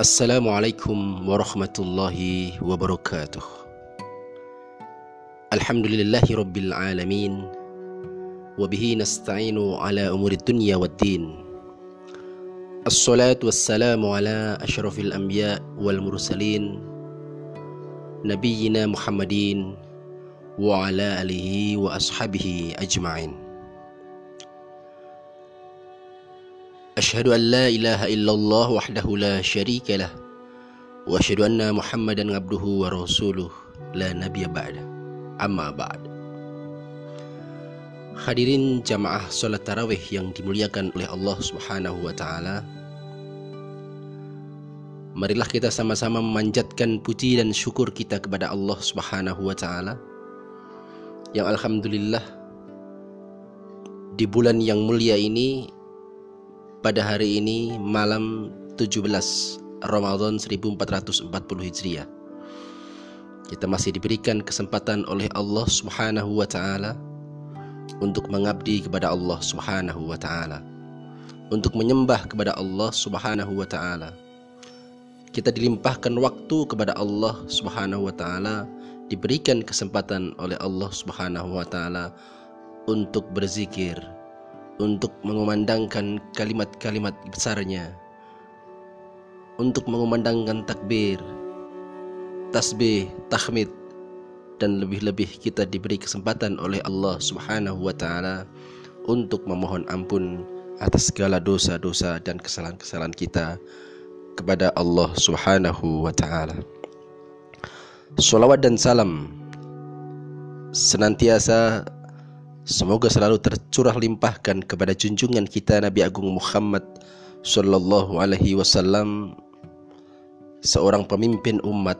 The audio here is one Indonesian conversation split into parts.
السلام عليكم ورحمة الله وبركاته. الحمد لله رب العالمين وبه نستعين على أمور الدنيا والدين. الصلاة والسلام على أشرف الأنبياء والمرسلين نبينا محمدين وعلى آله وأصحابه أجمعين. أشهد أن لا إله إلا الله وحده لا شريك له وأشهد أن محمدا عبده ورسوله لا نبي بعد أما بعد. Hadirin jamaah sholat tarawih yang dimuliakan oleh Allah Subhanahu wa Ta'ala, marilah kita sama-sama memanjatkan puji dan syukur kita kepada Allah Subhanahu wa Ta'ala, yang alhamdulillah di bulan yang mulia ini pada hari ini malam 17 Ramadan 1440 Hijriah. Kita masih diberikan kesempatan oleh Allah Subhanahu wa taala untuk mengabdi kepada Allah Subhanahu wa taala. Untuk menyembah kepada Allah Subhanahu wa taala. Kita dilimpahkan waktu kepada Allah Subhanahu wa taala, diberikan kesempatan oleh Allah Subhanahu wa taala untuk berzikir, untuk mengumandangkan kalimat-kalimat besarnya untuk mengumandangkan takbir tasbih tahmid dan lebih-lebih kita diberi kesempatan oleh Allah Subhanahu wa taala untuk memohon ampun atas segala dosa-dosa dan kesalahan-kesalahan kita kepada Allah Subhanahu wa taala. Salawat dan salam senantiasa Semoga selalu tercurah limpahkan kepada junjungan kita Nabi Agung Muhammad Sallallahu Alaihi Wasallam Seorang pemimpin umat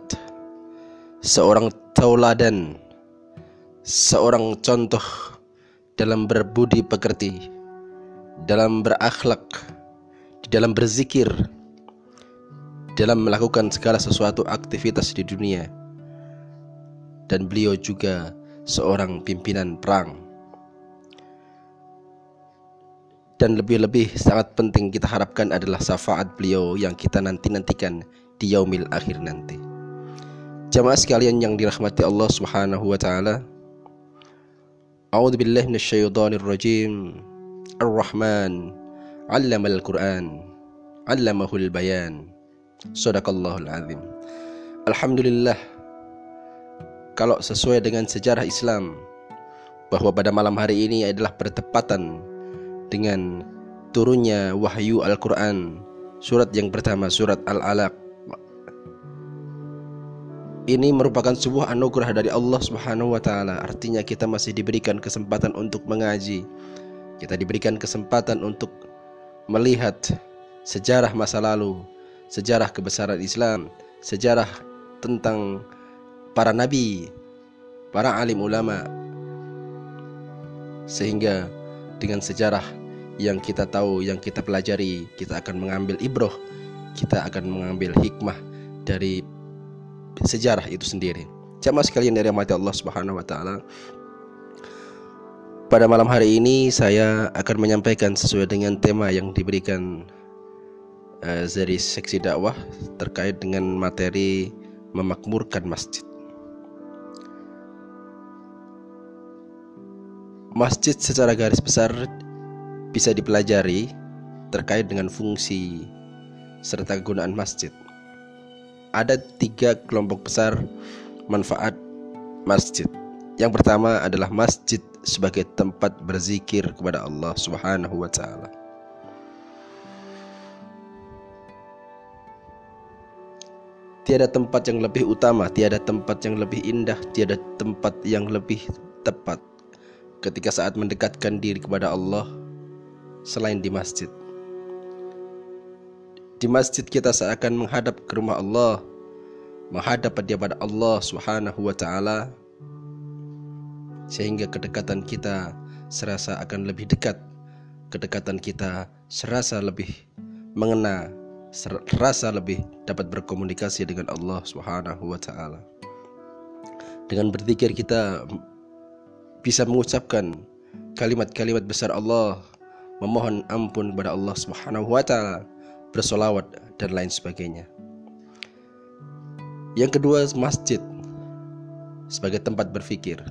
Seorang tauladan Seorang contoh dalam berbudi pekerti Dalam berakhlak Dalam berzikir Dalam melakukan segala sesuatu aktivitas di dunia. Dan beliau juga seorang pimpinan perang dan lebih-lebih sangat penting kita harapkan adalah syafaat beliau yang kita nanti-nantikan di yaumil akhir nanti. Jamaah sekalian yang dirahmati Allah Subhanahu wa taala. A'udzu minasyaitonir rajim. Ar-Rahman 'allamal Qur'an 'allamahul bayan. Shadaqallahul azim. Alhamdulillah kalau sesuai dengan sejarah Islam bahwa pada malam hari ini adalah bertepatan dengan turunnya wahyu Al-Quran Surat yang pertama surat Al-Alaq Ini merupakan sebuah anugerah dari Allah Subhanahu wa taala. Artinya kita masih diberikan kesempatan untuk mengaji. Kita diberikan kesempatan untuk melihat sejarah masa lalu, sejarah kebesaran Islam, sejarah tentang para nabi, para alim ulama. Sehingga dengan sejarah yang kita tahu, yang kita pelajari, kita akan mengambil ibroh, kita akan mengambil hikmah dari sejarah itu sendiri. Jamaah sekalian dari mati Allah Subhanahu wa taala. Pada malam hari ini saya akan menyampaikan sesuai dengan tema yang diberikan uh, dari seksi dakwah terkait dengan materi memakmurkan masjid. Masjid secara garis besar bisa dipelajari terkait dengan fungsi serta kegunaan masjid. Ada tiga kelompok besar manfaat masjid. Yang pertama adalah masjid sebagai tempat berzikir kepada Allah Subhanahu wa taala. Tiada tempat yang lebih utama, tiada tempat yang lebih indah, tiada tempat yang lebih tepat ketika saat mendekatkan diri kepada Allah selain di masjid. Di masjid kita seakan menghadap ke rumah Allah, menghadap pada Allah Subhanahu wa taala sehingga kedekatan kita serasa akan lebih dekat. Kedekatan kita serasa lebih mengena, serasa lebih dapat berkomunikasi dengan Allah Subhanahu wa taala. Dengan berzikir kita bisa mengucapkan kalimat-kalimat besar Allah memohon ampun kepada Allah Subhanahu wa taala, bersolawat dan lain sebagainya. Yang kedua, masjid sebagai tempat berfikir.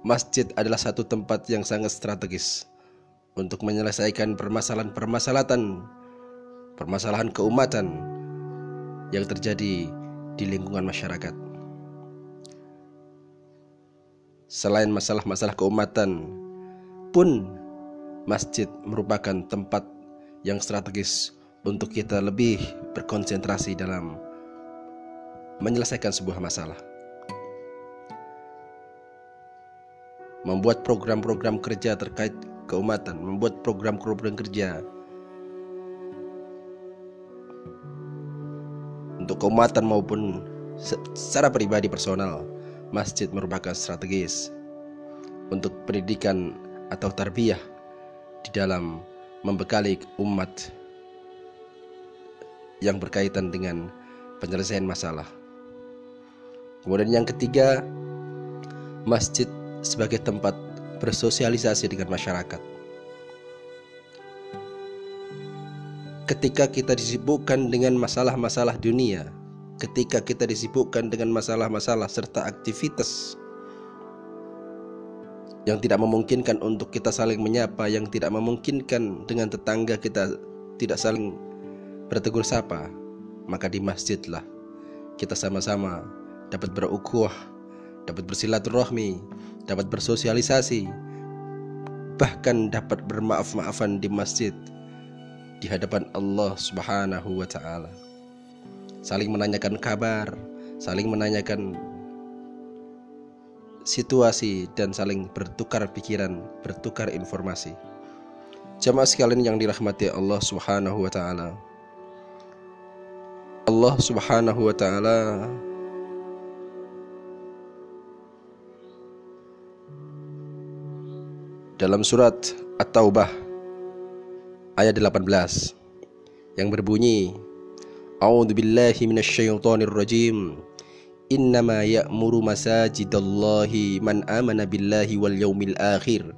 Masjid adalah satu tempat yang sangat strategis untuk menyelesaikan permasalahan-permasalahan permasalahan keumatan yang terjadi di lingkungan masyarakat. Selain masalah-masalah keumatan, pun masjid merupakan tempat yang strategis untuk kita lebih berkonsentrasi dalam menyelesaikan sebuah masalah. Membuat program-program kerja terkait keumatan, membuat program-program kerja untuk keumatan maupun secara pribadi personal, masjid merupakan strategis untuk pendidikan atau tarbiyah di dalam membekali umat yang berkaitan dengan penyelesaian masalah. Kemudian yang ketiga, masjid sebagai tempat bersosialisasi dengan masyarakat. Ketika kita disibukkan dengan masalah-masalah dunia, ketika kita disibukkan dengan masalah-masalah serta aktivitas yang tidak memungkinkan untuk kita saling menyapa, yang tidak memungkinkan dengan tetangga kita tidak saling bertegur sapa, maka di masjidlah kita sama-sama dapat berukhuwah, dapat bersilaturahmi, dapat bersosialisasi, bahkan dapat bermaaf-maafan di masjid di hadapan Allah Subhanahu wa taala. Saling menanyakan kabar, saling menanyakan situasi dan saling bertukar pikiran, bertukar informasi. Jamaah sekalian yang dirahmati Allah Subhanahu wa taala. Allah Subhanahu wa taala dalam surat At-Taubah ayat 18 yang berbunyi A'udzu billahi minasyaitonir rajim Innama ya'muru masajidallahi man amana billahi wal yaumil akhir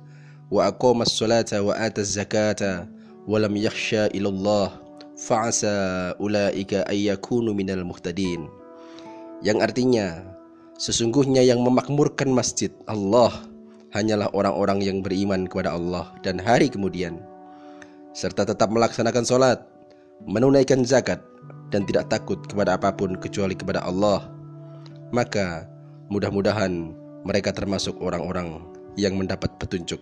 wa aqama as-salata wa ata az-zakata wa lam yakhsha ilallah fa'asa ulaika ayyakunu minal muhtadin. Yang artinya sesungguhnya yang memakmurkan masjid Allah hanyalah orang-orang yang beriman kepada Allah dan hari kemudian serta tetap melaksanakan sholat menunaikan zakat dan tidak takut kepada apa pun kecuali kepada Allah maka mudah-mudahan mereka termasuk orang-orang yang mendapat petunjuk.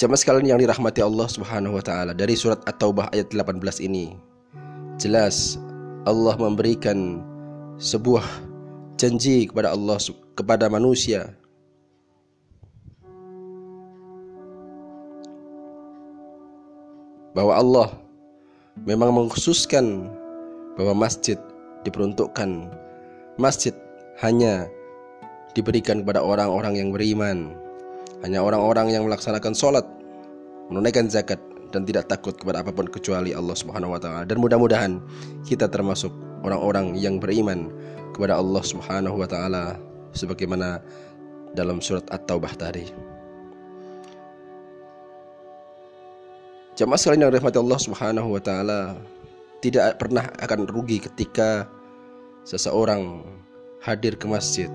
Jamaah sekalian yang dirahmati Allah Subhanahu wa taala dari surat At-Taubah ayat 18 ini jelas Allah memberikan sebuah janji kepada Allah kepada manusia. Bahwa Allah memang mengkhususkan bahwa masjid diperuntukkan masjid hanya diberikan kepada orang-orang yang beriman hanya orang-orang yang melaksanakan sholat, menunaikan zakat, dan tidak takut kepada apa pun kecuali Allah Subhanahu wa taala. Dan mudah-mudahan kita termasuk orang-orang yang beriman kepada Allah Subhanahu wa taala sebagaimana dalam surat At-Taubah tadi. Jamaah sekalian yang dirahmati Allah Subhanahu wa taala, tidak pernah akan rugi ketika seseorang hadir ke masjid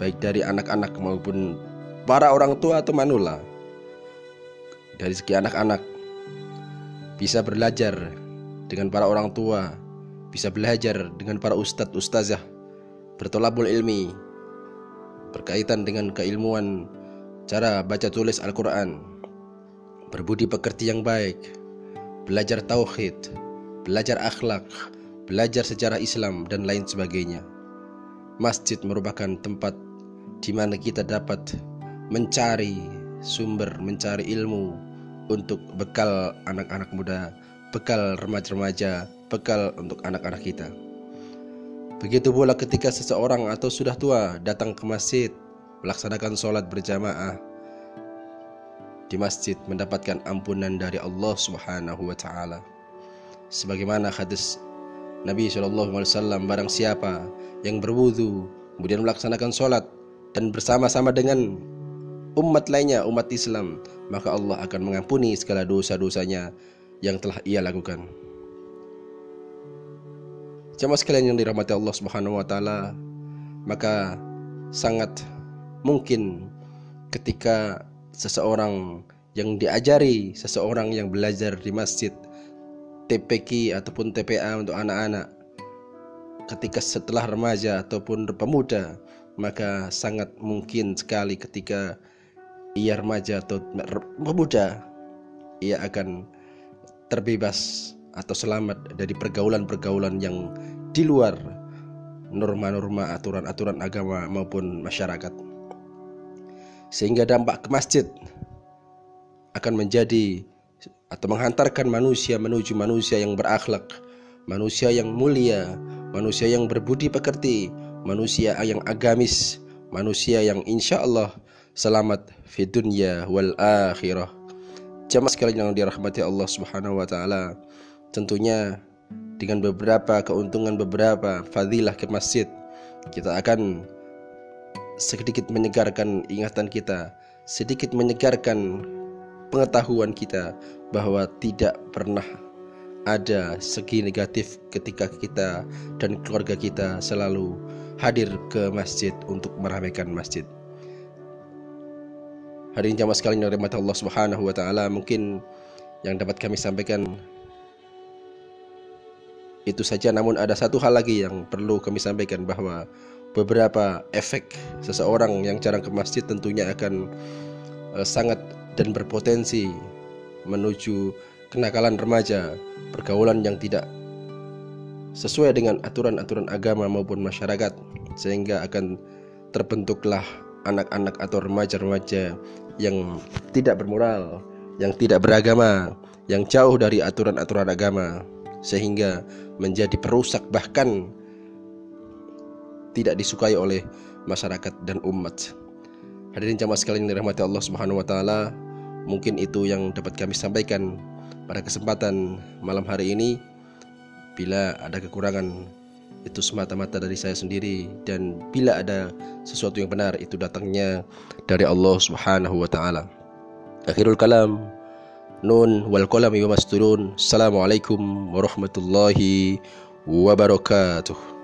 baik dari anak-anak maupun para orang tua atau manula. Dari segi anak-anak bisa belajar dengan para orang tua bisa belajar dengan para ustadz ustazah bertolabul ilmi berkaitan dengan keilmuan cara baca tulis Al-Quran berbudi pekerti yang baik belajar tauhid belajar akhlak belajar sejarah Islam dan lain sebagainya masjid merupakan tempat di mana kita dapat mencari sumber, mencari ilmu untuk bekal anak-anak muda, bekal remaja-remaja, bekal untuk anak-anak kita. Begitu pula ketika seseorang atau sudah tua datang ke masjid melaksanakan sholat berjamaah di masjid mendapatkan ampunan dari Allah Subhanahu wa taala. Sebagaimana hadis Nabi Shallallahu alaihi wasallam barang siapa yang berwudu kemudian melaksanakan sholat dan bersama-sama dengan umat lainnya, umat Islam, maka Allah akan mengampuni segala dosa-dosanya yang telah ia lakukan. Jamaah sekalian yang dirahmati Allah Subhanahu wa taala, maka sangat mungkin ketika seseorang yang diajari, seseorang yang belajar di masjid TPK ataupun TPA untuk anak-anak ketika setelah remaja ataupun pemuda maka sangat mungkin sekali ketika ia remaja atau pemuda ia akan terbebas atau selamat dari pergaulan-pergaulan yang di luar norma-norma aturan-aturan agama maupun masyarakat. Sehingga dampak ke masjid akan menjadi atau menghantarkan manusia menuju manusia yang berakhlak, manusia yang mulia, manusia yang berbudi pekerti, manusia yang agamis, manusia yang insya Allah selamat di dunia wal akhirah. Jamaah sekalian yang dirahmati Allah Subhanahu wa taala, tentunya dengan beberapa keuntungan beberapa fadilah ke masjid, kita akan sedikit menyegarkan ingatan kita, sedikit menyegarkan pengetahuan kita bahwa tidak pernah ada segi negatif ketika kita dan keluarga kita selalu hadir ke masjid untuk meramaikan masjid. Hari ini jamaah sekalian yang dirahmati Allah Subhanahu wa taala, mungkin yang dapat kami sampaikan itu saja namun ada satu hal lagi yang perlu kami sampaikan bahwa beberapa efek seseorang yang jarang ke masjid tentunya akan uh, sangat dan berpotensi menuju kenakalan remaja, pergaulan yang tidak sesuai dengan aturan-aturan agama maupun masyarakat sehingga akan terbentuklah anak-anak atau remaja-remaja yang tidak bermoral, yang tidak beragama, yang jauh dari aturan-aturan agama, sehingga menjadi perusak bahkan tidak disukai oleh masyarakat dan umat. Hadirin jamaah sekalian yang dirahmati Allah Subhanahu wa taala, mungkin itu yang dapat kami sampaikan pada kesempatan malam hari ini. Bila ada kekurangan itu semata-mata dari saya sendiri dan bila ada sesuatu yang benar itu datangnya dari Allah Subhanahu wa taala. Akhirul kalam Nun wal qalam wa masturun. Assalamualaikum warahmatullahi wabarakatuh.